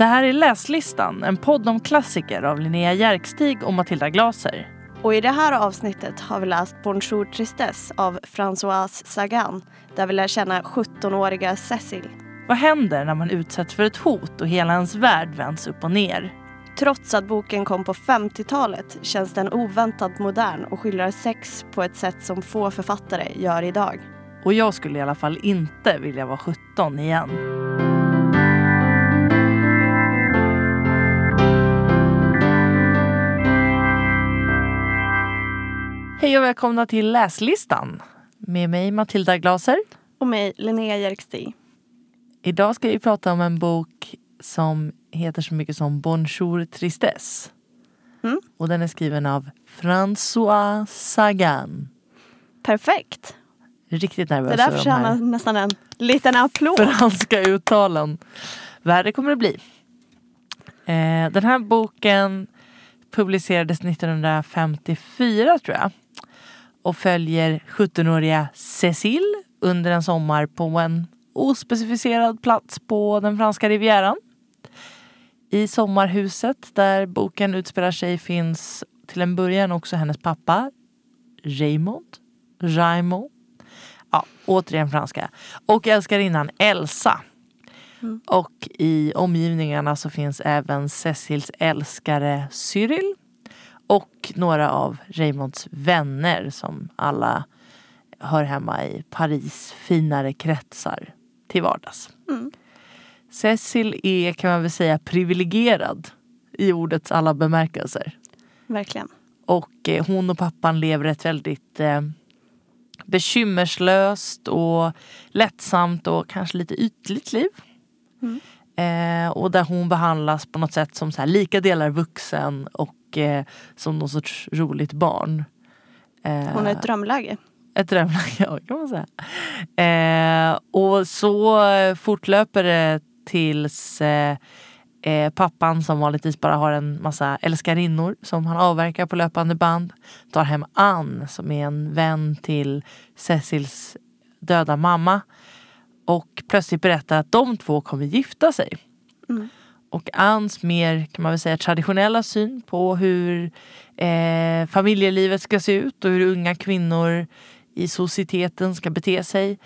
Det här är Läslistan, en podd om klassiker av Linnea Järkstig och Matilda Glaser. Och i det här avsnittet har vi läst Bonjour Tristesse av Françoise Sagan där vi lär känna 17-åriga Cecil. Vad händer när man utsätts för ett hot och hela ens värld vänds upp och ner? Trots att boken kom på 50-talet känns den oväntat modern och skildrar sex på ett sätt som få författare gör idag. Och jag skulle i alla fall inte vilja vara 17 igen. Hej och välkomna till Läslistan med mig Matilda Glaser. Och mig Linnea Jerkstig. Idag ska vi prata om en bok som heter så mycket som Bonjour Tristesse. Mm. Och den är skriven av François Sagan. Perfekt. Riktigt nervös Det där de förtjänar nästan en liten applåd. franska uttalen. Värre kommer det bli. Eh, den här boken publicerades 1954 tror jag. Och följer 17-åriga Cécile under en sommar på en ospecificerad plats på den franska rivieran. I sommarhuset där boken utspelar sig finns till en början också hennes pappa Raymond. Raymond. Ja, återigen franska. Och älskarinnan Elsa. Och i omgivningarna så finns även Cecils älskare Cyril och några av Raymonds vänner som alla hör hemma i Paris finare kretsar till vardags. Mm. Cecil är kan man väl säga privilegierad i ordets alla bemärkelser. Verkligen. Och eh, hon och pappan lever ett väldigt eh, bekymmerslöst och lättsamt och kanske lite ytligt liv. Mm. Eh, och där hon behandlas på något sätt som så här, lika delar vuxen och eh, som någon sorts roligt barn. Eh, Hon har ett drömläge. ett drömläge, ja kan man säga. Eh, och så fortlöper det tills eh, eh, pappan som vanligtvis bara har en massa älskarinnor som han avverkar på löpande band tar hem Ann som är en vän till Cecils döda mamma och plötsligt berättar att de två kommer gifta sig. Mm. Och Anns mer kan man väl säga traditionella syn på hur eh, familjelivet ska se ut och hur unga kvinnor i societeten ska bete sig.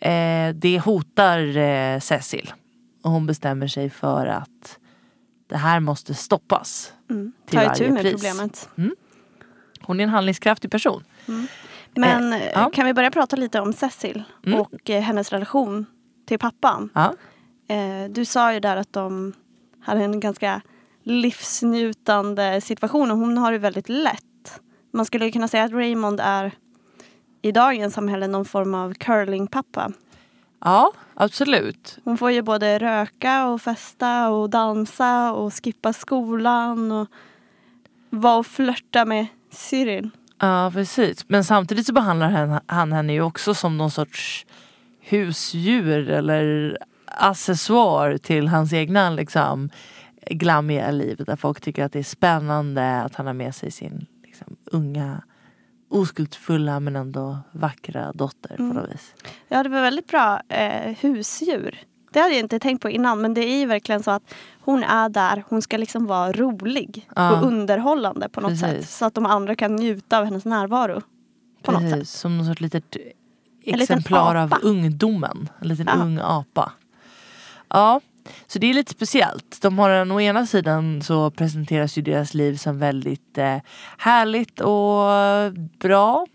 Eh, det hotar eh, Cecil. Och hon bestämmer sig för att det här måste stoppas. Mm. Till Ta varje itu med pris. problemet. Hon är en handlingskraftig person. Men Eh, eh, ja. kan vi börja prata lite om Cecil Mm. och eh, hennes relation till pappan? Ja. Eh, du sa ju där att de hade en ganska livsnjutande situation och hon har det väldigt lätt. Man skulle kunna säga att Raymond är i dagens samhälle någon form av curlingpappa. ja, absolut. Hon får ju både röka och festa och dansa och skippa skolan och vara och flörta med Cyril. Ja, precis. Men samtidigt så behandlar han, han henne ju också som någon sorts husdjur eller accessoar till hans egna liksom, glammiga liv. Där folk tycker att det är spännande att han har med sig sin liksom, unga oskuldsfulla men ändå vackra dotter på något vis. Ja, det var väldigt bra eh, husdjur. Det hade jag inte tänkt på innan men det är ju verkligen så att hon är där, hon ska liksom vara rolig Ja. och underhållande på något Precis. sätt. Så att de andra kan njuta av hennes närvaro. På något sätt. Precis, som någon sorts litet exemplar av ungdomen. En liten Ja. ung apa. Ja, så det är lite speciellt. De har en, å ena sidan så presenteras ju deras liv som väldigt eh, härligt och bra.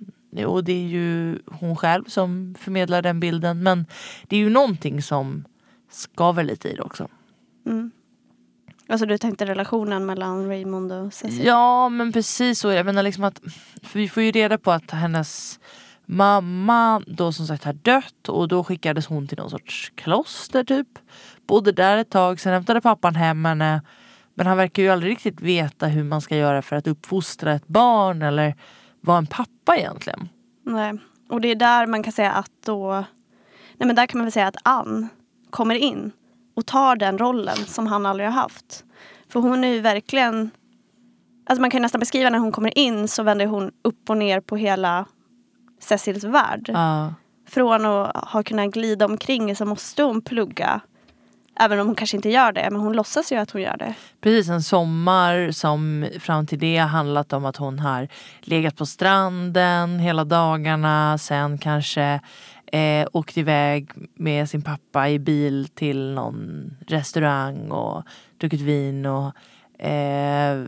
Och det är ju hon själv som förmedlar den bilden. Men det är ju någonting som skaver lite i det också. Mm. Alltså du tänkte relationen mellan Raymond och Cecil? Ja men precis så. Jag menar liksom att för vi får ju reda på att hennes mamma då som sagt har dött och då skickades hon till någon sorts kloster typ. Bodde där ett tag, sen hämtade pappan hem henne. Men han verkar ju aldrig riktigt veta hur man ska göra för att uppfostra ett barn eller vara en pappa egentligen. Nej. Och det är där man kan säga att då... Nej men där kan man väl säga att Ann kommer in och tar den rollen som han aldrig har haft. För hon är ju verkligen... Alltså man kan nästan beskriva när hon kommer in så vänder hon upp och ner på hela Cecils värld. Ja, Från att ha kunnat glida omkring så måste hon plugga Även om hon kanske inte gör det, men hon låtsas ju att hon gör det. Precis, en sommar som fram till det handlat om att hon har legat på stranden hela dagarna. Sen kanske eh, åkt iväg med sin pappa i bil till någon restaurang och druckit vin och eh,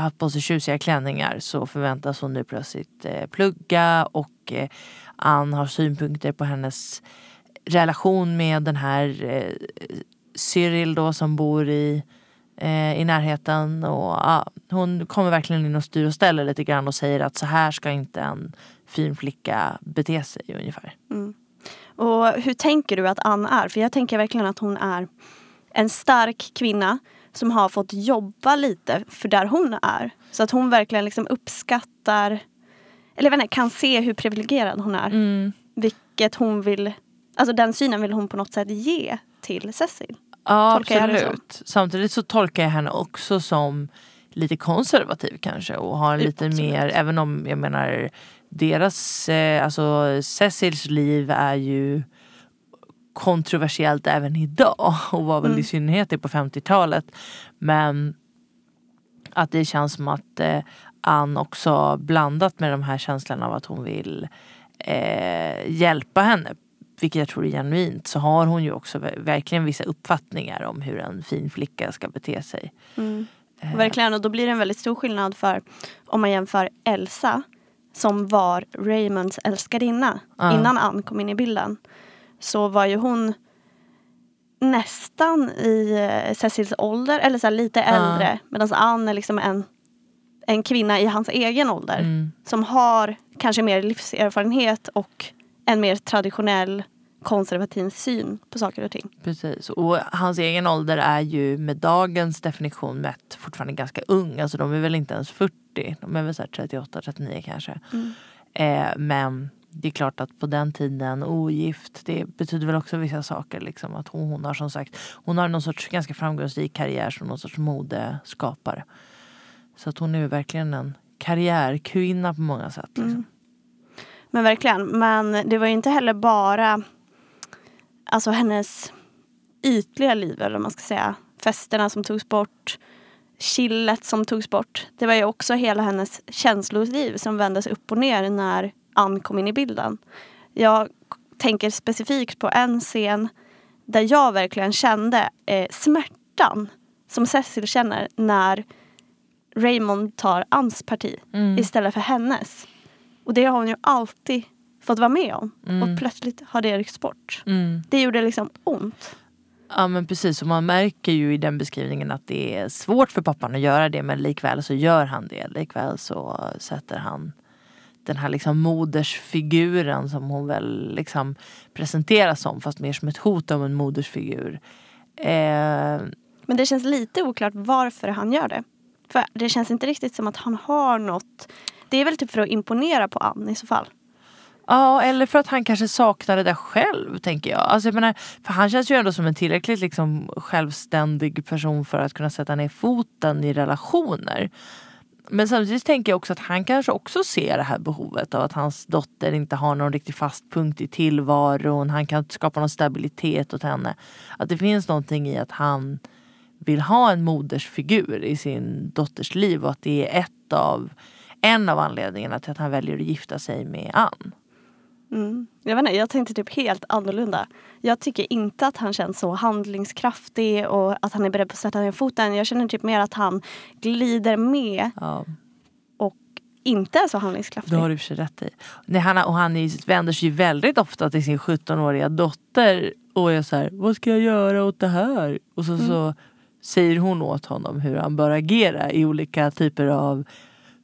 haft på sig tjusiga klänningar så förväntas hon nu plötsligt eh, plugga och eh, Ann har synpunkter på hennes relation med den här eh, Cyril då som bor i, eh, i närheten. Och, ah, hon kommer verkligen in och styr och ställer lite grann och säger att så här ska inte en fin flicka bete sig ungefär. Mm. Och hur tänker du att Ann är? För jag tänker verkligen att hon är en stark kvinna som har fått jobba lite för där hon är. Så att hon verkligen liksom uppskattar, eller jag inte, kan se hur privilegierad hon är. Mm. Vilket hon vill, alltså den synen vill hon på något sätt ge till Cecil. Ja absolut. Samtidigt så tolkar jag henne också som lite konservativ kanske och har lite Absolut. mer, även om jag menar deras, eh, alltså Cecils liv är ju kontroversiellt även idag och var väl Mm. i synnerhet det på 50-talet. Men att det känns som att eh, Ann också blandat med de här känslorna av att hon vill eh, hjälpa henne vilket jag tror är genuint, så har hon ju också ver- verkligen vissa uppfattningar om hur en fin flicka ska bete sig. Mm. Eh, Verkligen, och då blir det en väldigt stor skillnad för om man jämför Elsa som var Raymonds älskarinna Ja. innan Ann kom in i bilden. Så var ju hon nästan i eh, Cecils ålder, eller så lite äldre. Medan Ann är liksom en, en kvinna i hans egen ålder. Mm. Som har kanske mer livserfarenhet och en mer traditionell konservativ syn på saker och ting. Precis, och hans egen ålder är ju med dagens definition mätt fortfarande ganska ung. Alltså de är väl inte ens 40, de är väl så här 38, 39 kanske. Eh, men det är klart att på den tiden ogift, det betyder väl också vissa saker. Liksom, att hon, hon har som sagt, hon har någon sorts ganska framgångsrik karriär som någon sorts modeskapare. Så att hon är verkligen en karriärkvinna på många sätt. Liksom. Mm. Men verkligen. Men det var ju inte heller bara alltså hennes ytliga liv, eller man ska säga. Festerna som togs bort, chillet som togs bort. Det var ju också hela hennes känsloliv som vändes upp och ner när Ann kom in i bilden. Jag tänker specifikt på en scen där jag verkligen kände eh, smärtan som Cecil känner när Raymond tar Anns parti Mm. istället för hennes. Och det har hon ju alltid fått vara med om. Mm. Och plötsligt har det ryckts bort. Mm. Det gjorde liksom ont. Ja men precis, och man märker ju i den beskrivningen att det är svårt för pappan att göra det men likväl så gör han det. Likväl så sätter han den här liksom modersfiguren som hon väl liksom presenteras som fast mer som ett hot om en modersfigur. Eh, Men det känns lite oklart varför han gör det. För det känns inte riktigt som att han har något. Det är väl typ för att imponera på Ann i så fall. Ja, eller för att han kanske saknar det där själv, tänker jag. Alltså, jag menar, för han känns ju ändå som en tillräckligt liksom, självständig person för att kunna sätta ner foten i relationer. Men samtidigt tänker jag också att han kanske också ser det här behovet av att hans dotter inte har någon riktig fast punkt i tillvaron. Han kan skapa någon stabilitet åt henne. Att det finns någonting i att han vill ha en modersfigur i sin dotters liv och att det är ett av, en av anledningarna till att han väljer att gifta sig med Ann. Mm. Jag, vet inte, jag tänkte typ helt annorlunda. Jag tycker inte att han känns så handlingskraftig och att han är beredd på att sätta ner foten. Jag känner typ mer att han glider med Ja, och inte är så handlingskraftig. det har du för rätt i. Nej, han, och han är, vänder sig ju väldigt ofta till sin 17-åriga dotter och är så här, vad ska jag göra åt det här? Och så, så säger hon åt honom hur han bör agera i olika typer av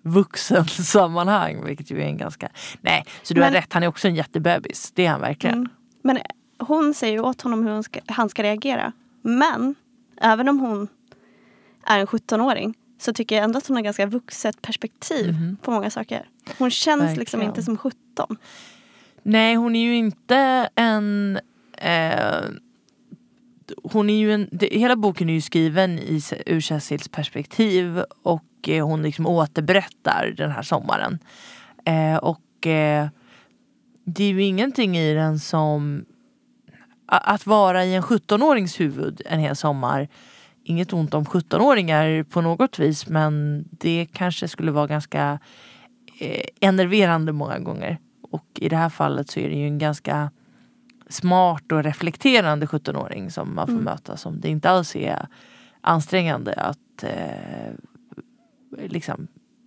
vuxensammanhang. Vilket ju är en ganska... Nej, så du har Men- rätt, han är också en jättebebis. Det är han verkligen. Mm. Men hon säger ju åt honom hur hon ska, han ska reagera. Men även om hon är en 17-åring så tycker jag ändå att hon har ganska vuxet perspektiv Mhm. på många saker. Hon känns liksom Verkligen. inte som 17. Nej, hon är ju inte en... Eh, hon är ju en det, hela boken är ju skriven i, ur Cecils perspektiv och eh, hon liksom återberättar den här sommaren. Eh, och eh, det är ju ingenting i den som att vara i en 17-årings huvud en hel sommar. Inget ont om 17-åringar på något vis men det kanske skulle vara ganska eh, enerverande många gånger. Och i det här fallet så är det ju en ganska smart och reflekterande 17-åring som man får Mm. möta som det inte alls är ansträngande att eh, liksom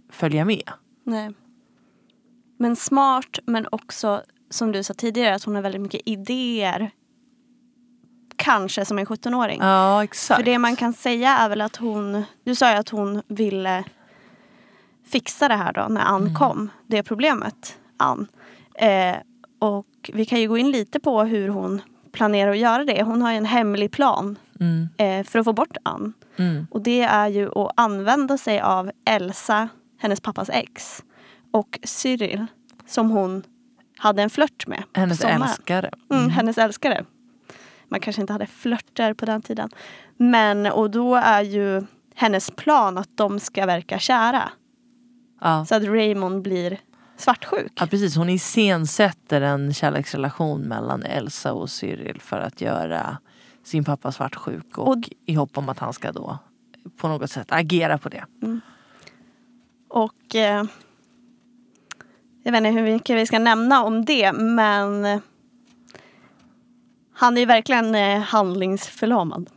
följa med. Nej. Men smart men också som du sa tidigare att hon har väldigt mycket idéer. Kanske som en 17-åring. Ja exakt. För det man kan säga är väl att hon, du sa ju att hon ville fixa det här då när Ann Mm. kom. Det problemet, Ann. Eh, och vi kan ju gå in lite på hur hon planerar att göra det. Hon har ju en hemlig plan Mm, eh, för att få bort Ann. mm, Och det är ju att använda sig av Elsa, hennes pappas ex, och Cyril som hon hade en flört med. hennes älskare. Mm, hennes älskare. Man kanske inte hade flörter på den tiden. Men och då är ju hennes plan att de ska verka kära. Ja. Så att Raymond blir svartsjuk. ja precis, hon iscensätter en kärleksrelation mellan Elsa och Cyril för att göra sin pappa svartsjuk och, Och- i hopp om att han ska då på något sätt agera på det. Och eh, jag vet inte hur mycket vi ska nämna om det men han är verkligen eh, handlingsförlamad.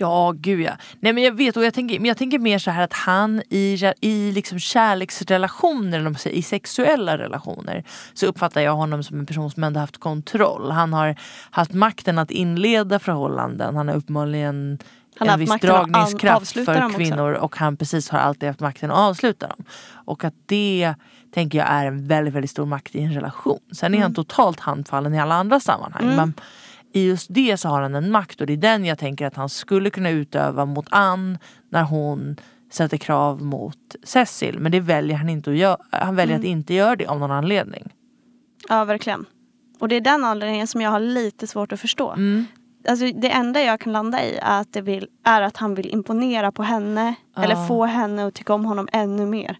Ja, gud ja. Nej men jag vet och jag tänker, men jag tänker mer så här att han i, i liksom kärleksrelationer, eller säger, i sexuella relationer så uppfattar jag honom som en person som ändå haft kontroll. Han har haft makten att inleda förhållanden. Han har uppenbarligen Han en viss dragningskraft för kvinnor och han precis har alltid haft makten att avsluta dem. Och att det tänker jag är en väldigt, väldigt stor makt i en relation. Sen är han totalt handfallen i alla andra sammanhang. Mm. Men i just det så har han en makt och det är den jag tänker att han skulle kunna utöva mot Ann när hon sätter krav mot Cecil. Men det väljer han inte att göra. Han väljer Mm. att inte göra det av någon anledning. Ja, verkligen. Och det är den anledningen som jag har lite svårt att förstå. Mm. Alltså, det enda jag kan landa i är att, det vill, är att han vill imponera på henne. Ja. Eller få henne att tycka om honom ännu mer.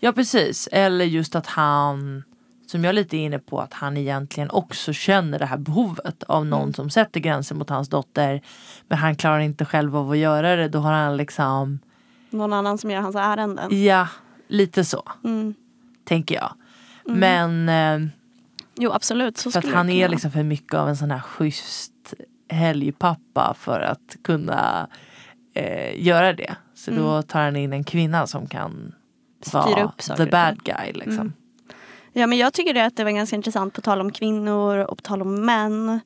Ja precis. Eller just att han, som jag är lite inne på, att han egentligen också känner det här behovet av någon Mm. som sätter gränser mot hans dotter. Men han klarar inte själv av att göra det. Då har han liksom, Någon annan som gör hans ärenden. ja, lite så Mm. tänker jag. Men eh, Jo absolut, så för att han är liksom för mycket av en sån här schysst helgpappa för att kunna eh, göra det. Så då tar han in en kvinna som kan Mm. Styra vara the bad guy liksom. Mm. Ja men jag tycker det att det var ganska intressant på tal om kvinnor och på tal om män.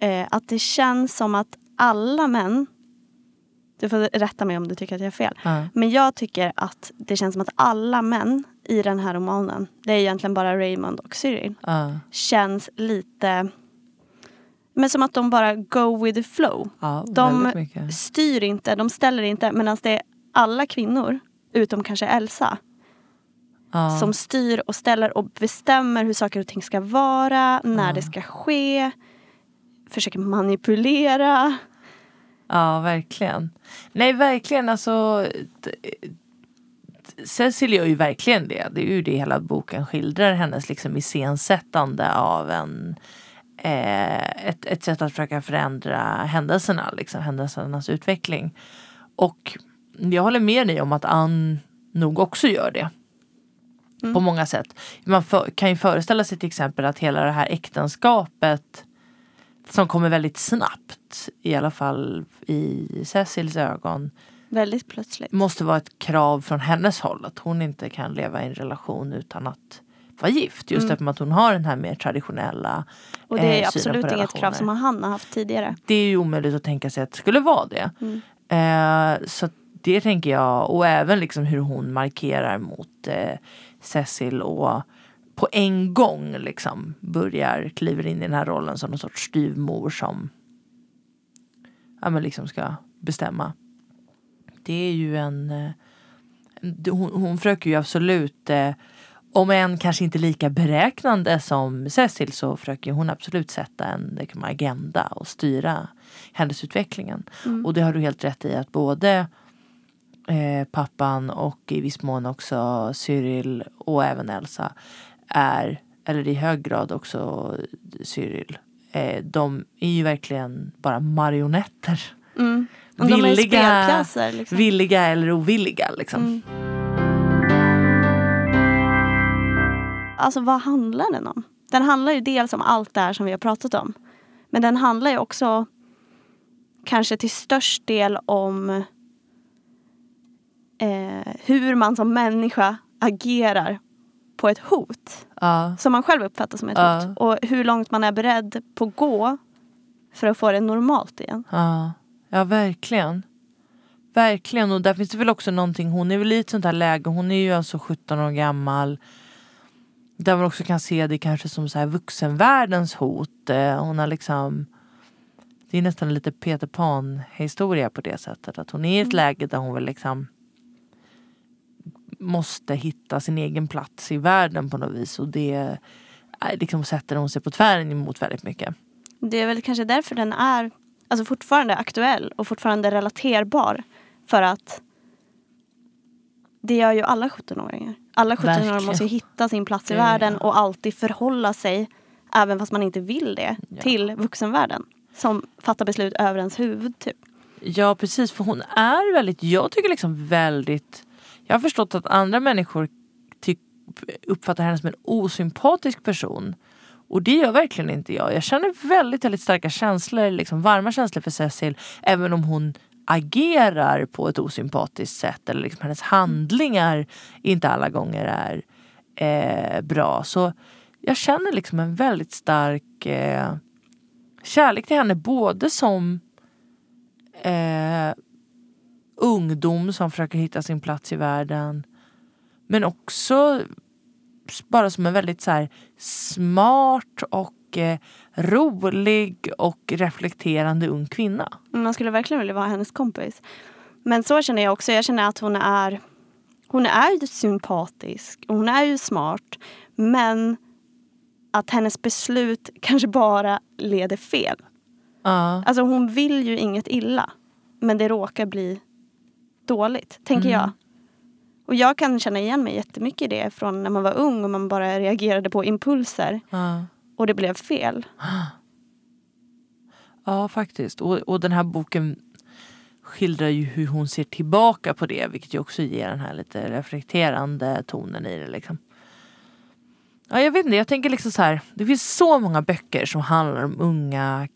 Eh, att det känns som att alla män, du får rätta mig om du tycker att jag har fel. Ja. Men jag tycker att det känns som att alla män i den här romanen, det är egentligen bara Raymond och Cyril, Ja. känns lite men som att de bara go with the flow. Ja, De styr inte, de ställer inte. Medan det är alla kvinnor, utom kanske Elsa, Ja. som styr och ställer och bestämmer hur saker och ting ska vara, när Ja. det ska ske, försöker manipulera. Ja, verkligen. Nej, verkligen. Alltså, Cecil gör ju verkligen det. Det är ju det hela boken skildrar. Hennes liksom iscensättande av en, eh, ett, ett sätt att försöka förändra händelserna. Liksom, händelsernas utveckling. Och jag håller med dig om att Ann nog också gör det. På många sätt. Man för, kan ju föreställa sig till exempel att hela det här äktenskapet som kommer väldigt snabbt, i alla fall i Cecils ögon, Väldigt plötsligt. måste vara ett krav från hennes håll. Att hon inte kan leva i en relation utan att vara gift. Just Mm. eftersom att hon har den här mer traditionella Och det är eh, absolut inget krav som han har haft tidigare. Det är ju omöjligt att tänka sig att det skulle vara det. Mm. Eh, så det tänker jag, och även liksom hur hon markerar mot eh, Cecil och på en gång liksom börjar kliver in i den här rollen som någon sorts styvmor som ja, men liksom ska bestämma. Det är ju en... eh, Hon, hon försöker ju absolut, eh, om än kanske inte lika beräknande som Cecil så försöker hon absolut sätta en liksom, agenda och styra händelseutvecklingen. Mm. Och det har du helt rätt i att både eh, pappan och i viss mån också Cyril och även Elsa är, eller i hög grad också Cyril, eh, de är ju verkligen bara marionetter. Mm. Villiga-. Liksom. Villiga eller ovilliga liksom. Mm. Alltså vad handlar den om? Den handlar ju dels om allt det här som vi har pratat om. Men den handlar ju också kanske till störst del om eh, hur man som människa agerar på ett hot. Ja. Som man själv uppfattar som ett Ja. hot. Och hur långt man är beredd på att gå för att få det normalt igen. Ja, ja verkligen. Verkligen och där finns det väl också någonting, hon är väl i ett sånt här läge, hon är ju alltså 17 år gammal. Där man också kan se det kanske som så här vuxenvärldens hot. Eh, Hon har liksom Det är nästan lite Peter Pan historia på det sättet. Att hon är i ett läge där hon väl liksom måste hitta sin egen plats i världen på något vis. Och det eh, liksom sätter hon sig på tvären emot väldigt mycket. Det är väl kanske därför den är alltså fortfarande aktuell och fortfarande relaterbar. För att det gör ju alla 17-åringar. Alla 17-åringar Verkligen. måste hitta sin plats i Ja, ja. världen och alltid förhålla sig, även fast man inte vill det, Ja. till vuxenvärlden. Som fattar beslut över ens huvud. Typ. Ja precis för hon är väldigt, jag tycker liksom väldigt jag har förstått att andra människor uppfattar henne som en osympatisk person. Och det gör verkligen inte jag. Jag känner väldigt, väldigt starka känslor, liksom varma känslor för Cecil. Även om hon agerar på ett osympatiskt sätt. Eller liksom hennes handlingar inte alla gånger är eh, bra. Så jag känner liksom en väldigt stark eh, kärlek till henne. Både som eh, ungdom som försöker hitta sin plats i världen. Men också bara som en väldigt så här, smart och eh, rolig och reflekterande ung kvinna. Man skulle verkligen vilja vara hennes kompis. Men så känner jag också. Jag känner att hon är hon är ju sympatisk och hon är ju smart. Men att hennes beslut kanske bara leder fel. Ja. Alltså hon vill ju inget illa. Men det råkar bli dåligt, tänker Mm. jag. Och jag kan känna igen mig jättemycket i det från när man var ung och man bara reagerade på impulser Ja. och det blev fel. Ja, faktiskt. Och, och den här boken skildrar ju hur hon ser tillbaka på det vilket ju också ger den här lite reflekterande tonen i det. Liksom. Ja, jag vet inte, jag tänker liksom så här. Det finns så många böcker som handlar om unga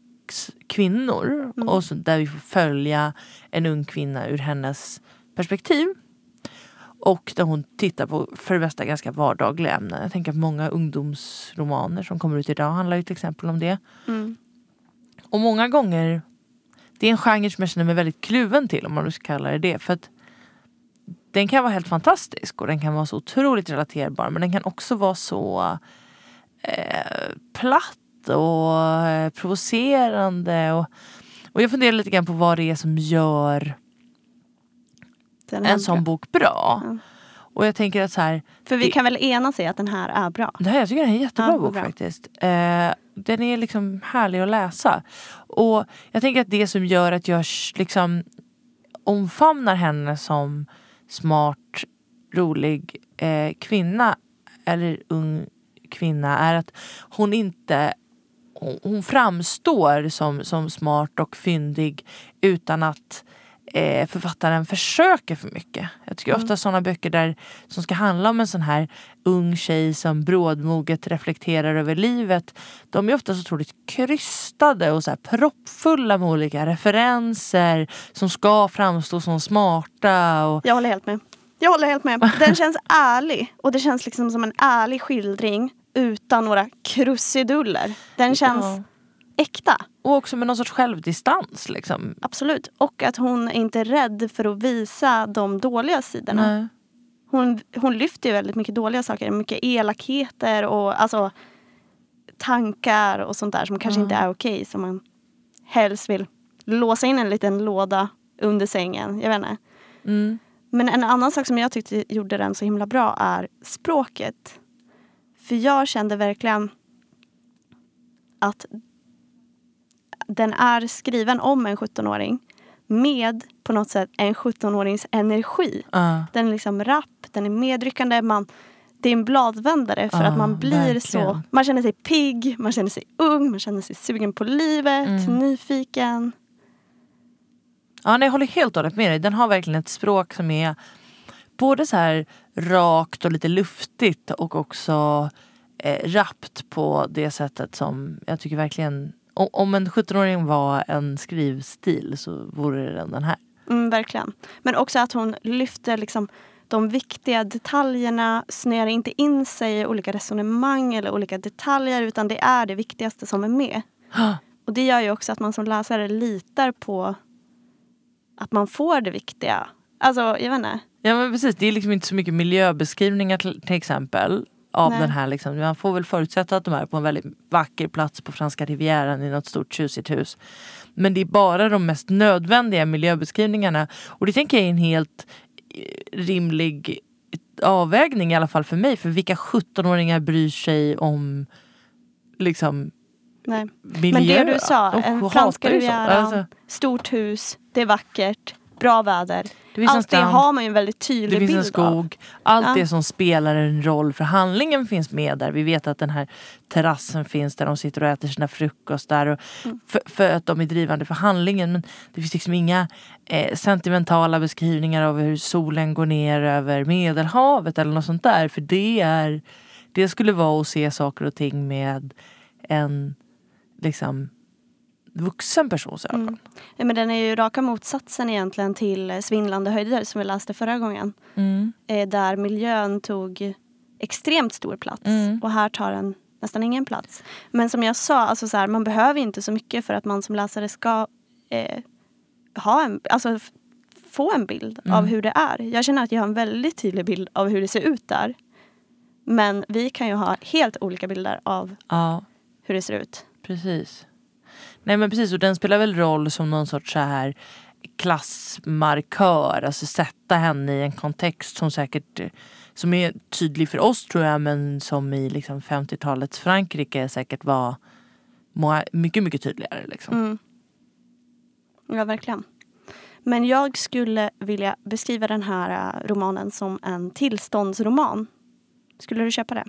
kvinnor Mm. och så, där vi får följa en ung kvinna ur hennes perspektiv. Och där hon tittar på för det mesta ganska vardagliga ämnen. Jag tänker att många ungdomsromaner som kommer ut idag handlar ju till exempel om det. Mm. Och många gånger, det är en genre som jag känner mig väldigt kluven till om man nu ska kalla det det. För att den kan vara helt fantastisk och den kan vara så otroligt relaterbar men den kan också vara så eh, platt och eh, provocerande. Och, och jag funderar lite grann på vad det är som gör Den en sån bok bra. Ja. Och jag tänker att så här, För vi det- kan väl enas i att den här är bra. Det här, jag tycker det är en jättebra Ja, bok bra. faktiskt. Eh, den är liksom härlig att läsa. Och jag tänker att det som gör att jag liksom omfamnar henne som smart, rolig eh, kvinna eller ung kvinna är att hon inte hon- framstår som, som smart och fyndig utan att eh, författaren försöker för mycket. Jag tycker ofta sådana böcker där som ska handla om en sån här ung tjej som brådmoget reflekterar över livet. De är ofta så otroligt krystade och så här proppfulla med olika referenser som ska framstå som smarta. Och, Jag håller helt med. Jag håller helt med. Den känns ärlig. Och det känns liksom som en ärlig skildring utan några krusiduller. Den känns Ja. äkta. och också med någon sorts självdistans. Liksom. Absolut. Och att hon är inte rädd för att visa de dåliga sidorna. Nej. Hon, hon lyfter ju väldigt mycket dåliga saker. Mycket elakheter och alltså tankar och sånt där som kanske Ja. inte är okej. Som man helst vill låsa in en liten låda under sängen. Jag vet inte. Mm. Men en annan sak som jag tyckte gjorde den så himla bra är språket. För jag kände verkligen att den är skriven om en 17-åring med på något sätt en 17-årings energi. Ja. Den är liksom rapp, den är medryckande. Man, det är en bladvändare för Ja, att man blir så, verkligen. man känner sig pigg, man känner sig ung, man känner sig sugen på livet, Mm. nyfiken. Ja, nej, jag håller helt och hållet med dig. Den har verkligen ett språk som är både så här rakt och lite luftigt och också eh, rappt på det sättet som jag tycker verkligen om en 17-åring var en skrivstil så vore det den här. Mm, verkligen. Men också att hon lyfter liksom de viktiga detaljerna, snöar inte in sig i olika resonemang eller olika detaljer utan det är det viktigaste som är med. Och det gör ju också att man som läsare litar på att man får det viktiga. Alltså, jag vet inte. Ja men precis, det är liksom inte så mycket miljöbeskrivningar till, till exempel av Nej. den här. Liksom. Man får väl förutsätta att de är på en väldigt vacker plats på franska rivieran i något stort tjusigt hus. Men det är bara de mest nödvändiga miljöbeskrivningarna. Och det tänker jag är en helt eh, rimlig avvägning i alla fall för mig. För vilka 17-åringar bryr sig om liksom Nej. miljö? Men det du sa, hatar franska rivieran, Alltså, stort hus, det är vackert, bra väder. Det Allt det har man ju en väldigt tydlig Det finns bild en skog. Allt Ja. det som spelar en roll för handlingen finns med där. Vi vet att den här terrassen finns där de sitter och äter sina frukostar. Och Mm. för, för att de är drivande för handlingen. Men det finns liksom inga eh, sentimentala beskrivningar av hur solen går ner över Medelhavet eller något sånt där. För det är det skulle vara att se saker och ting med en liksom vuxen persons ögon. Mm. Ja, men den är ju raka motsatsen egentligen till eh, Svindlande höjder som vi läste förra gången. Mm. Eh, där miljön tog extremt stor plats. Mm. Och här tar den nästan ingen plats. Men som jag sa, alltså så här, man behöver inte så mycket för att man som läsare ska eh, ha en, alltså, få en bild av Mm. hur det är. Jag känner att jag har en väldigt tydlig bild av hur det ser ut där. Men vi kan ju ha helt olika bilder av Ja. hur det ser ut. Precis. Nej men precis och den spelar väl roll som någon sorts så här klassmarkör. Alltså sätta henne i en kontext som säkert som är tydlig för oss tror jag men som i liksom 50-talets Frankrike säkert var mycket mycket tydligare. Liksom. Mm. Ja, verkligen. Men jag skulle vilja beskriva den här eh, romanen som en tillståndsroman. Skulle du köpa det?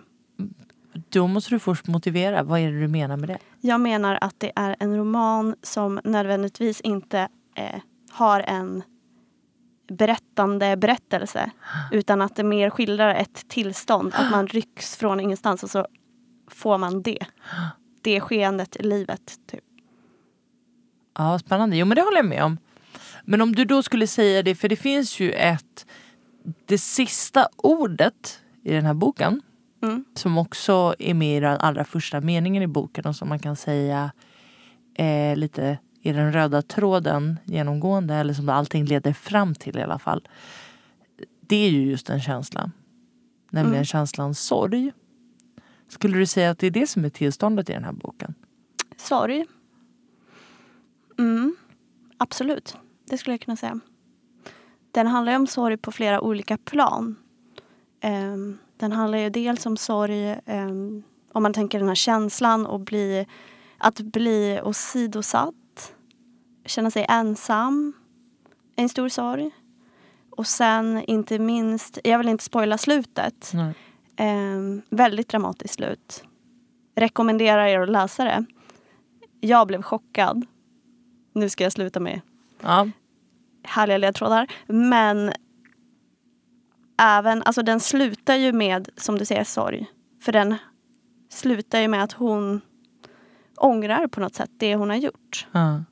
Då måste du först motivera. Vad är det du menar med det? Jag menar att det är en roman som nödvändigtvis inte eh, har en berättande berättelse. Utan att det mer skildrar ett tillstånd. Att man rycks från ingenstans och så får man det. Det skeendet i livet. Typ. Ja, spännande. Jo men det håller jag med om. Men om du då skulle säga det, för det finns ju ett det sista ordet i den här boken Mm. som också är med i den allra första meningen i boken och som man kan säga eh, lite i den röda tråden genomgående eller som allting leder fram till i alla fall. Det är ju just en känsla. Nämligen Mm. känslan sorg. Skulle du säga att det är det som är tillståndet i den här boken? Sorg. Mm, absolut, det skulle jag kunna säga. Den handlar ju om sorg på flera olika plan. Ehm, den handlar ju dels om sorg, ehm, om man tänker den här känslan och bli, att bli åsidosatt. Känna sig ensam. En stor sorg. Och sen inte minst, jag vill inte spoila slutet. Ehm, väldigt dramatiskt slut. Rekommenderar er att läsa det. Jag blev chockad. Nu ska jag sluta med Ja. härliga ledtrådar. Men även, alltså den slutar ju med, som du säger, sorg. För den slutar ju med att hon ångrar på något sätt det hon har gjort. Ja.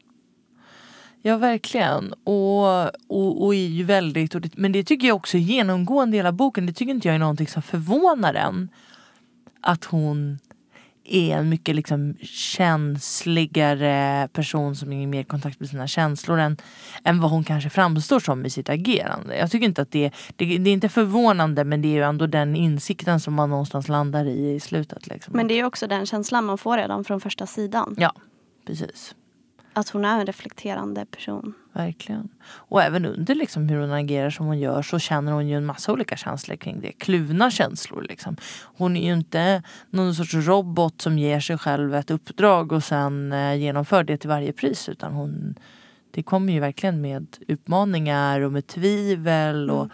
Ja verkligen. Och, och, och är ju väldigt, och det, men det tycker jag också är genomgående i hela boken. Det tycker inte jag är någonting som förvånar en. Att hon är en mycket liksom känsligare person som är i mer kontakt med sina känslor än, än vad hon kanske framstår som i sitt agerande. Jag tycker inte att det, det, det är inte förvånande men det är ju ändå den insikten som man någonstans landar i i slutet. Liksom. Men det är också den känslan man får redan från första sidan. Ja, precis. Att hon är en reflekterande person. Verkligen. Och även under liksom hur hon agerar som hon gör så känner hon ju en massa olika känslor kring det. Kluvna känslor liksom. Hon är ju inte någon sorts robot som ger sig själv ett uppdrag och sen eh, genomför det till varje pris. Utan hon, det kommer ju verkligen med utmaningar och med tvivel. Och,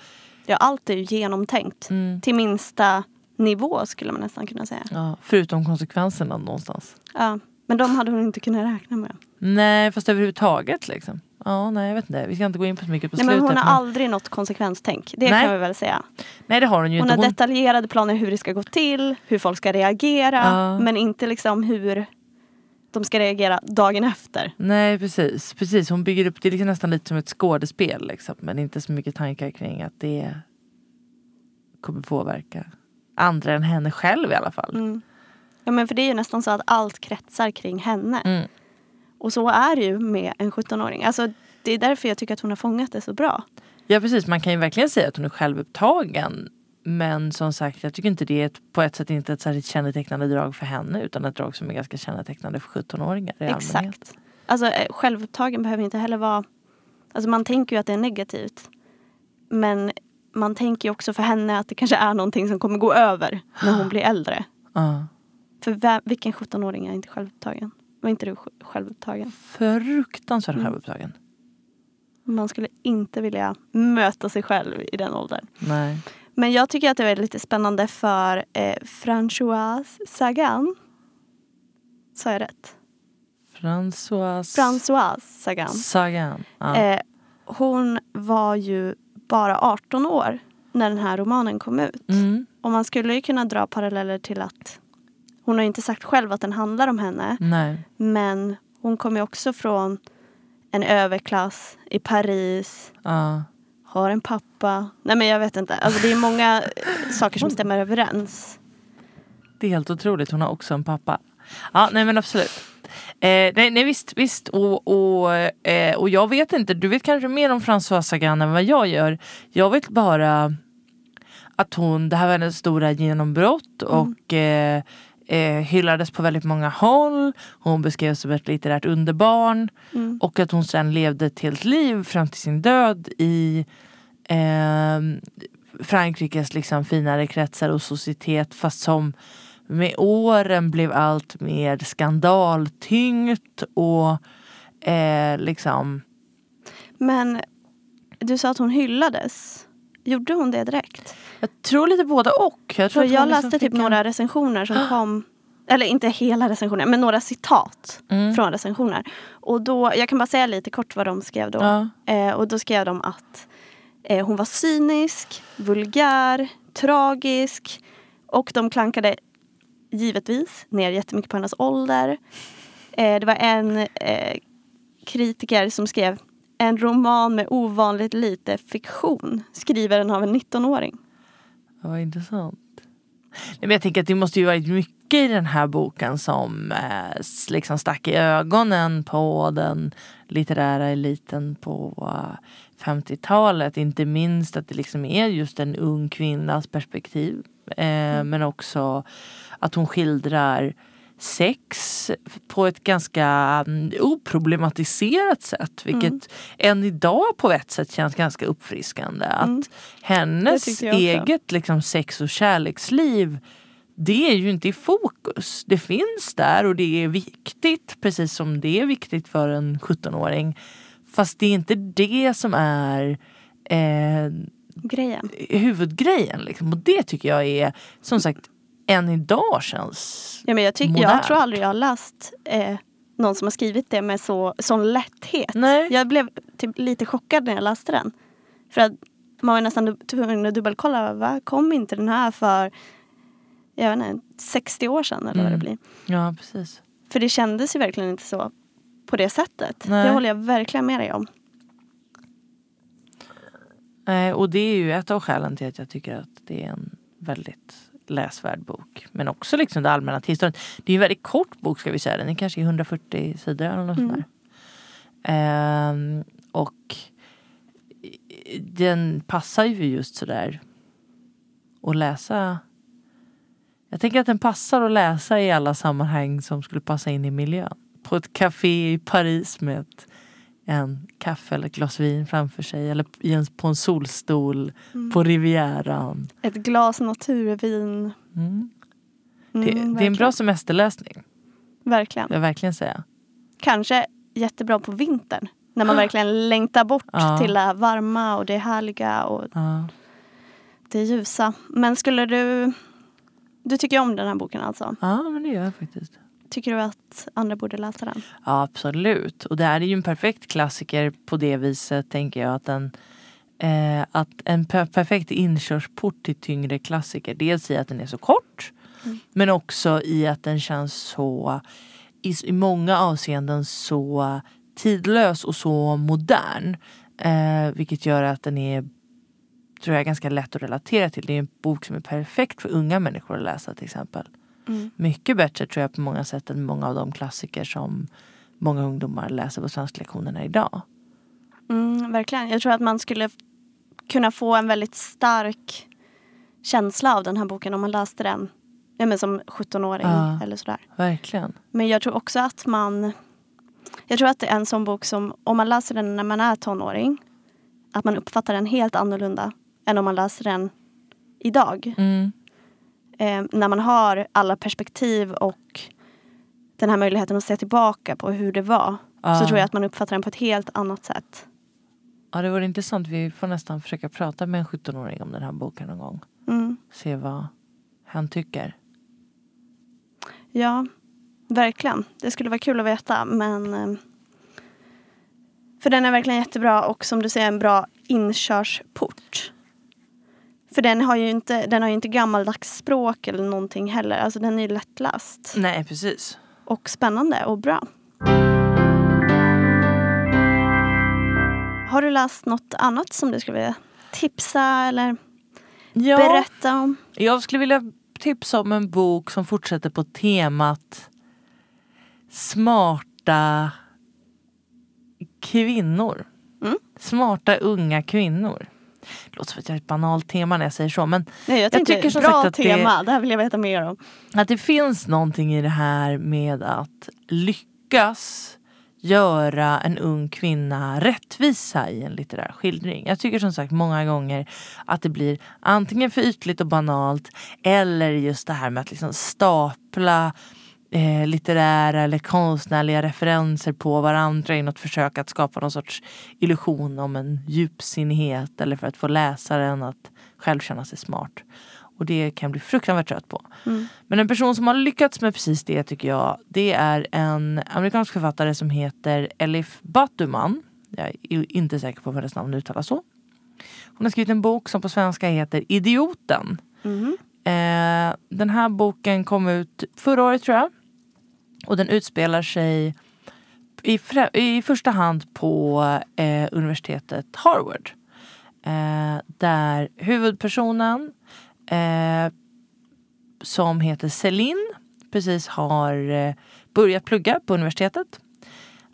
Ja, allt är ju genomtänkt. mm, Till minsta nivå skulle man nästan kunna säga. Ja, förutom konsekvenserna någonstans. Ja, men de hade hon inte kunnat räkna med. Nej, fast överhuvudtaget liksom. Ja, nej jag vet inte. Vi ska inte gå in på så mycket på Nej, men slutet. hon har men- aldrig något konsekvenstänk. Det Nej. kan vi väl säga. Nej det har hon ju Hon inte. har Hon... detaljerade planer hur det ska gå till, hur folk ska reagera. Ja. Men inte liksom hur de ska reagera dagen efter. Nej precis. precis. Hon bygger upp det liksom nästan lite som ett skådespel. Liksom. Men inte så mycket tankar kring att det kommer påverka andra än henne själv i alla fall. Mm. Ja, men för det är ju nästan så att allt kretsar kring henne. Mm. Och så är det ju med en 17-åring. Alltså, det är därför jag tycker att hon har fångat det så bra. Ja precis, man kan ju verkligen säga att hon är självupptagen. Men som sagt, jag tycker inte det är ett, på ett sätt inte ett särskilt kännetecknande drag för henne utan ett drag som är ganska kännetecknande för 17-åringar i allmänhet. Exakt. Alltså eh, självupptagen behöver inte heller vara... Alltså man tänker ju att det är negativt. Men man tänker ju också för henne att det kanske är någonting som kommer gå över när hon blir äldre. Ja. För vem, vilken 17-åring är inte självupptagen? Var inte du sj- självupptagen? Fruktansvärt Mm. självupptagen. Man skulle inte vilja möta sig själv i den åldern. Nej. Men jag tycker att det är lite spännande för eh, Françoise Sagan. Sa jag rätt? Françoise Françoise Sagan. Sagan. Ja. Eh, hon var ju bara 18 år när den här romanen kom ut. Mm. Och man skulle ju kunna dra paralleller till att hon har inte sagt själv att den handlar om henne. Nej. Men hon kommer också från en överklass i Paris. Ja. Har en pappa. Nej men jag vet inte. Alltså det är många eh, saker som stämmer överens. Det är helt otroligt. Hon har också en pappa. Ja, nej men absolut. Eh, nej, nej visst, visst. Och, och, eh, och jag vet inte, du vet kanske mer om Françoise Sagan än vad jag gör. Jag vet bara att hon, det här var hennes stora genombrott och eh, eh, hyllades på väldigt många håll. Hon beskrevs som ett litterärt underbarn. Mm. Och att hon sen levde ett helt liv fram till sin död i eh, Frankrikes liksom finare kretsar och societet fast som med åren blev allt mer skandaltyngt och eh, liksom Men du sa att hon hyllades. Gjorde hon det direkt? Jag tror lite både och. Jag, tror För jag liksom läste fick typ en- några recensioner som kom eller inte hela recensioner, men några citat Mm. från recensioner. Och då, jag kan bara säga lite kort vad de skrev då. Ja. Eh, och då skrev de att eh, hon var cynisk, vulgär, tragisk och de klankade givetvis ner jättemycket på hennes ålder. Eh, det var en eh, kritiker som skrev en roman med ovanligt lite fiktion skriven av en 19-åring. Ja, vad intressant. Nej, men jag tänker att det måste ju varit mycket i den här boken som eh, liksom stack i ögonen på den litterära eliten på eh, 50-talet. Inte minst att det liksom är just en ung kvinnas perspektiv. Eh, Men också att hon skildrar sex på ett ganska mm, oproblematiserat sätt. Vilket än idag på ett sätt känns ganska uppfriskande. Mm. Att hennes eget liksom, sex och kärleksliv det är ju inte i fokus. Det finns där och det är viktigt precis som det är viktigt för en 17-åring. Fast det är inte det som är eh, Grejen. huvudgrejen. Liksom. Och det tycker jag är som sagt än idag känns Ja, men jag, tyck, Modernt. jag tror aldrig jag har läst eh, någon som har skrivit det med så, sån lätthet. Nej. Jag blev typ lite chockad när jag läste den. För att man var nästan tvungen att dubbelkolla. Va? Kom inte den här för jag vet inte, 60 år sedan eller vad det Mm. blir. Ja precis. För det kändes ju verkligen inte så på det sättet. Nej. Det håller jag verkligen med dig om. Eh, och det är ju ett av skälen till att jag tycker att det är en väldigt läsvärd bok. Men också liksom det allmänna tillståndet. Det är en väldigt kort bok ska vi säga. Den är kanske 140 sidor eller något Mm. sånt där. Ehm, och den passar ju just sådär att läsa. Jag tänker att den passar att läsa i alla sammanhang som skulle passa in i miljön. På ett café i Paris med ett, en kaffe eller ett glas vin framför sig. Eller på en solstol på Rivieran. Ett glas naturvin. Mm. Det, Mm, det är en bra semesterläsning. Verkligen. jag verkligen säga. Kanske jättebra på vintern. När man verkligen längtar bort Ja. till det varma och det härliga och Ja. det ljusa. Men skulle du Du tycker om den här boken alltså? Ja, men det gör jag faktiskt. Tycker du att andra borde läsa den? Ja, absolut. Och det här är ju en perfekt klassiker på det viset, tänker jag. Att, den, eh, att en per perfekt inkörsport till tyngre klassiker. Dels i att den är så kort, mm. men också i att den känns så, i, i många avseenden så tidlös och så modern. Eh, vilket gör att den är tror jag ganska lätt att relatera till. Det är en bok som är perfekt för unga människor att läsa till exempel. Mm. Mycket bättre tror jag på många sätt än många av de klassiker som många ungdomar läser på svensklektionerna idag. Mm, verkligen. Jag tror att man skulle kunna få en väldigt stark känsla av den här boken om man läste den ja, men som 17-åring ja, eller sådär. Verkligen. Men jag tror också att man jag tror att det är en sån bok som om man läser den när man är tonåring att man uppfattar den helt annorlunda än om man läser den idag. Mm. Eh, när man har alla perspektiv och den här möjligheten att se tillbaka på hur det var ah. så tror jag att man uppfattar den på ett helt annat sätt. Ja, det vore intressant. Vi får nästan försöka prata med en 17-åring om den här boken någon gång. Mm. Se vad han tycker. Ja, verkligen. Det skulle vara kul att veta men eh, för den är verkligen jättebra och som du säger en bra inkörsport. För den har ju inte, den har ju inte gammaldags språk eller någonting heller. Alltså den är ju lättläst. Nej, precis. Och spännande och bra. Har du läst något annat som du skulle vilja tipsa eller ja, berätta om? Jag skulle vilja tipsa om en bok som fortsätter på temat smarta kvinnor. Mm. Smarta unga kvinnor. Det låter som att jag har ett banalt tema när jag säger så. Men Nej, jag, jag tycker som bra sagt att tema, det, det här vill jag veta mer om. Att det finns någonting i det här med att lyckas göra en ung kvinna rättvisa i en litterär skildring. Jag tycker som sagt många gånger att det blir antingen för ytligt och banalt eller just det här med att liksom stapla eh, litterära eller konstnärliga referenser på varandra i något försök att skapa någon sorts illusion om en djupsinnighet eller för att få läsaren att själv känna sig smart. Och det kan jag bli fruktansvärt trött på. Mm. Men en person som har lyckats med precis det tycker jag, det är en amerikansk författare som heter Elif Batuman. Jag är inte säker på vad hennes namn uttalas så. Hon har skrivit en bok som på svenska heter Idioten. Mm. Eh, den här boken kom ut förra året tror jag. Och den utspelar sig i, i första hand på eh, universitetet Harvard. Eh, där huvudpersonen eh, som heter Celine precis har eh, börjat plugga på universitetet.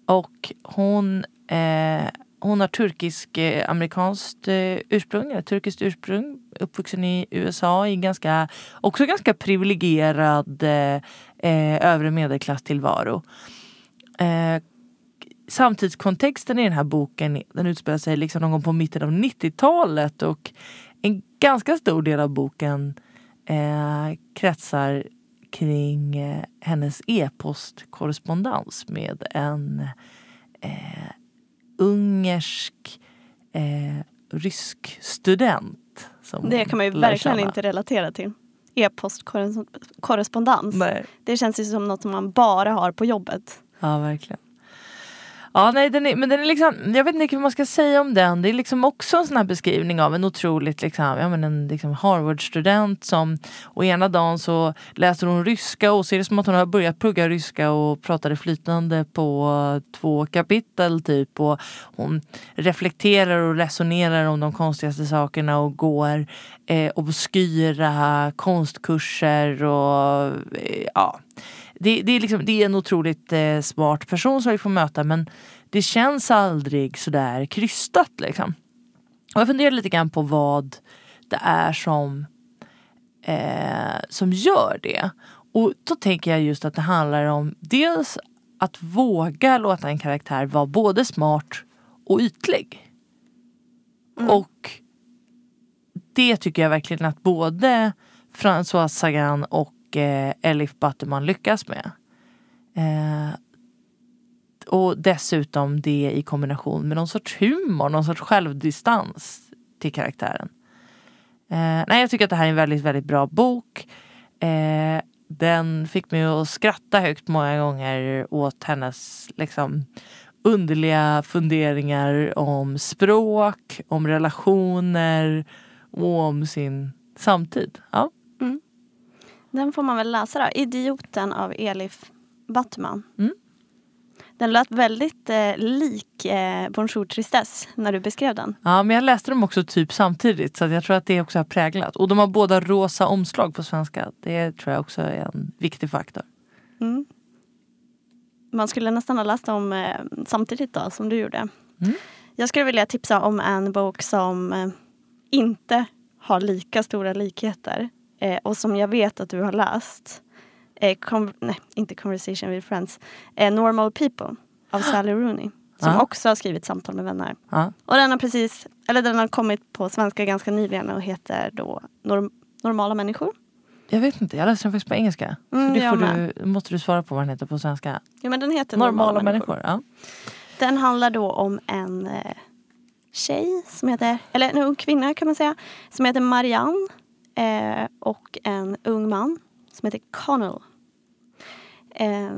Och hon, eh, hon har turkisk-amerikanskt eh, eh, ursprung, eller turkiskt ursprung, uppvuxen i USA i ganska, också ganska privilegierad eh, eh, övre medelklasstillvaro. Eh, samtidskontexten i den här boken den utspelar sig liksom någon gång på mitten av 90-talet och en ganska stor del av boken eh, kretsar kring eh, hennes e-postkorrespondens med en eh, ungersk eh, rysk student. det kan man ju verkligen känna. inte relatera till e-postkorrespondens. Det känns ju som något som man bara har på jobbet. Ja, verkligen. Ja, nej, den är, men den är liksom, jag vet inte vad man ska säga om den. Det är liksom också en sån här beskrivning av en otroligt liksom, ja, men en liksom Harvard-student som och ena dagen så läser hon ryska och ser det som att hon har börjat plugga ryska och pratade flytande på två kapitel typ. Och hon reflekterar och resonerar om de konstigaste sakerna och går eh, obskyra konstkurser och eh, ja det, det, är liksom, det är en otroligt eh, smart person som vi får möta men det känns aldrig sådär krystat liksom. Och jag funderar lite grann på vad det är som, eh, som gör det. Och då tänker jag just att det handlar om dels att våga låta en karaktär vara både smart och ytlig. Mm. Och det tycker jag verkligen att både François Sagan och eh, Elif Batuman lyckas med. Eh, och dessutom det i kombination med någon sorts humor, någon sorts självdistans till karaktären. Eh, nej, jag tycker att det här är en väldigt, väldigt bra bok. Eh, den fick mig att skratta högt många gånger åt hennes liksom, underliga funderingar om språk, om relationer och om sin samtid. Ja. Mm. Den får man väl läsa då. Idioten av Elif Battman. Mm. Den lät väldigt eh, lik eh, Bonjour Tristesse när du beskrev den. ja, men jag läste dem också typ samtidigt så jag tror att det också har präglat. Och de har båda rosa omslag på svenska. Det tror jag också är en viktig faktor. Mm. Man skulle nästan ha läst dem eh, samtidigt då, som du gjorde. Mm. Jag skulle vilja tipsa om en bok som eh, inte har lika stora likheter eh, och som jag vet att du har läst. Eh, nej, inte Conversation with Friends. Eh, Normal People av Sally Rooney. Som Ja. också har skrivit Samtal med vänner. Ja. Och den har precis, eller den har kommit på svenska ganska nyligen och heter då Norm- Normala människor. Jag vet inte, jag läste den faktiskt på engelska. Mm, så det får med. du, måste du svara på vad den heter på svenska. Ja men den heter Normala, människor. Ja. Den handlar då om en eh, tjej som heter, eller en ung kvinna kan man säga, som heter Marianne eh, och en ung man som heter Connell. Eh,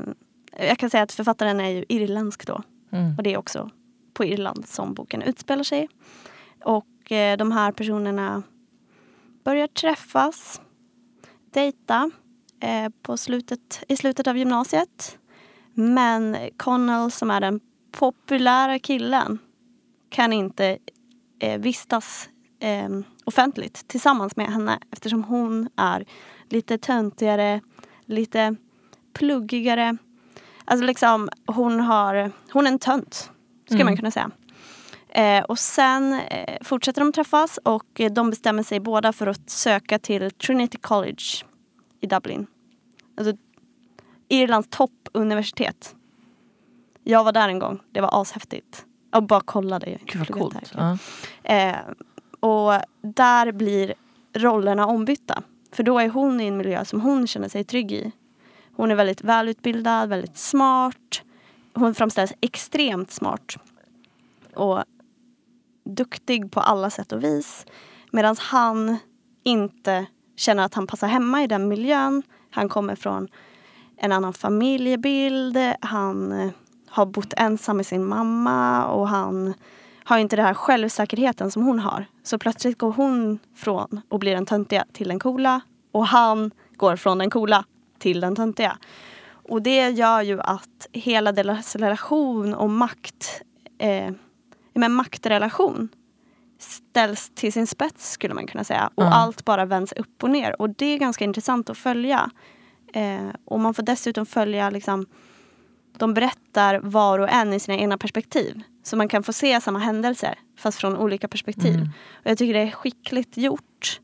jag kan säga att författaren är ju irländsk då Mm. och det är också på Irland som boken utspelar sig. Och eh, de här personerna börjar träffas, dejta eh, på slutet, i slutet av gymnasiet. Men Connell som är den populära killen kan inte eh, vistas eh, offentligt tillsammans med henne eftersom hon är lite töntigare, lite pluggigare. Alltså liksom hon har, hon är en tönt skulle Mm. man kunna säga. Eh, och sen eh, fortsätter de träffas och eh, de bestämmer sig båda för att söka till Trinity College i Dublin. Alltså Irlands toppuniversitet. Jag var där en gång. Det var ashäftigt. Jag bara kollade. Gud vad coolt. där. Ja. Eh, och där blir rollerna ombytta. För då är hon i en miljö som hon känner sig trygg i. Hon är väldigt välutbildad, väldigt smart. Hon framställs extremt smart. Och duktig på alla sätt och vis. Medan han inte känner att han passar hemma i den miljön. Han kommer från en annan familjebild. Han eh, har bott ensam med sin mamma och han har inte den här självsäkerheten som hon har. Så plötsligt går hon från och blir den töntiga till den coola och han går från den coola till den töntiga. Och det gör ju att hela deras relation och makt, eh, men maktrelation ställs till sin spets skulle man kunna säga. Och Ja. allt bara vänds upp och ner. Och det är ganska intressant att följa. Eh, och man får dessutom följa liksom, de berättar var och en i sina egna perspektiv. Så man kan få se samma händelser fast från olika perspektiv. Mm. Och jag tycker det är skickligt gjort.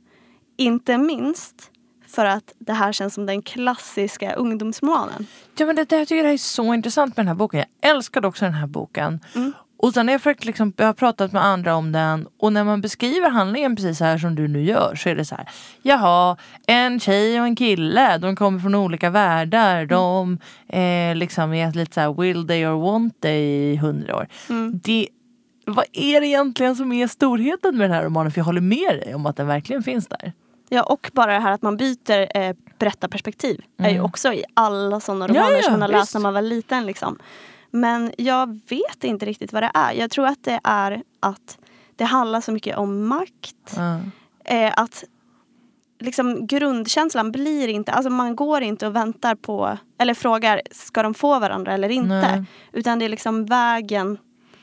Inte minst för att det här känns som den klassiska ungdomsromanen. Ja, men det, det, jag tycker det är så intressant med den här boken. Jag älskade också den här boken. Mm. Och sen har jag, försökt liksom, jag har pratat med andra om den och när man beskriver handlingen precis så här som du nu gör så är det så här. Jaha, en tjej och en kille, de kommer från olika världar. De eh, liksom är lite så här will they or want they i hundra år. Mm. Det, vad är det egentligen som är storheten med den här romanen? För jag håller med dig om att den verkligen finns där. Ja, och bara det här att man byter eh, berättarperspektiv är ju Mm. också i alla sådana romaner ja, som man har läst när man var liten. Liksom. Men jag vet inte riktigt vad det är. Jag tror att det är att det handlar så mycket om makt. Ja. Eh, att liksom grundkänslan blir inte, alltså man går inte och väntar på, eller frågar, ska de få varandra eller inte? Nej. Utan det är liksom vägen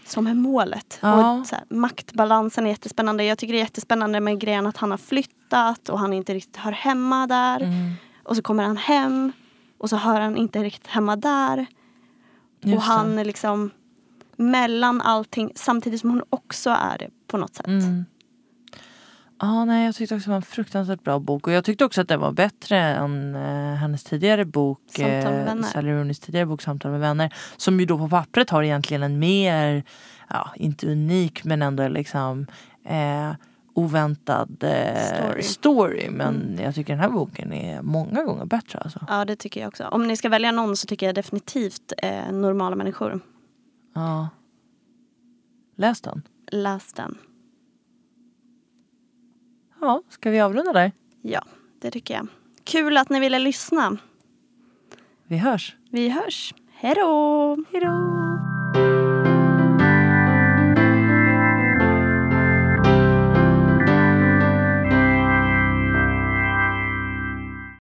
som är målet. Ja. Och här, maktbalansen är jättespännande. Jag tycker det är jättespännande med grejen att han har flyttat och han inte riktigt hör hemma där. Mm. Och så kommer han hem och så hör han inte riktigt hemma där. Just och han är liksom mellan allting samtidigt som hon också är det på något sätt. Mm. Ja, nej, jag tyckte också det var en fruktansvärt bra bok. Och jag tyckte också att den var bättre än eh, hennes tidigare bok. Samtal med eh, vänner. Sally Rooneys tidigare bok Samtal med vänner. Som ju då på pappret har egentligen en mer, ja inte unik men ändå liksom eh, oväntad eh, Story. story. Men Mm. jag tycker den här boken är många gånger bättre alltså. Ja, det tycker jag också. Om ni ska välja någon så tycker jag definitivt eh, Normala människor. Ja. Läs den. Läs den. Ja, ska vi avrunda där? Ja, det tycker jag. Kul att ni ville lyssna. Vi hörs. Vi hörs. Hej då! Hej då!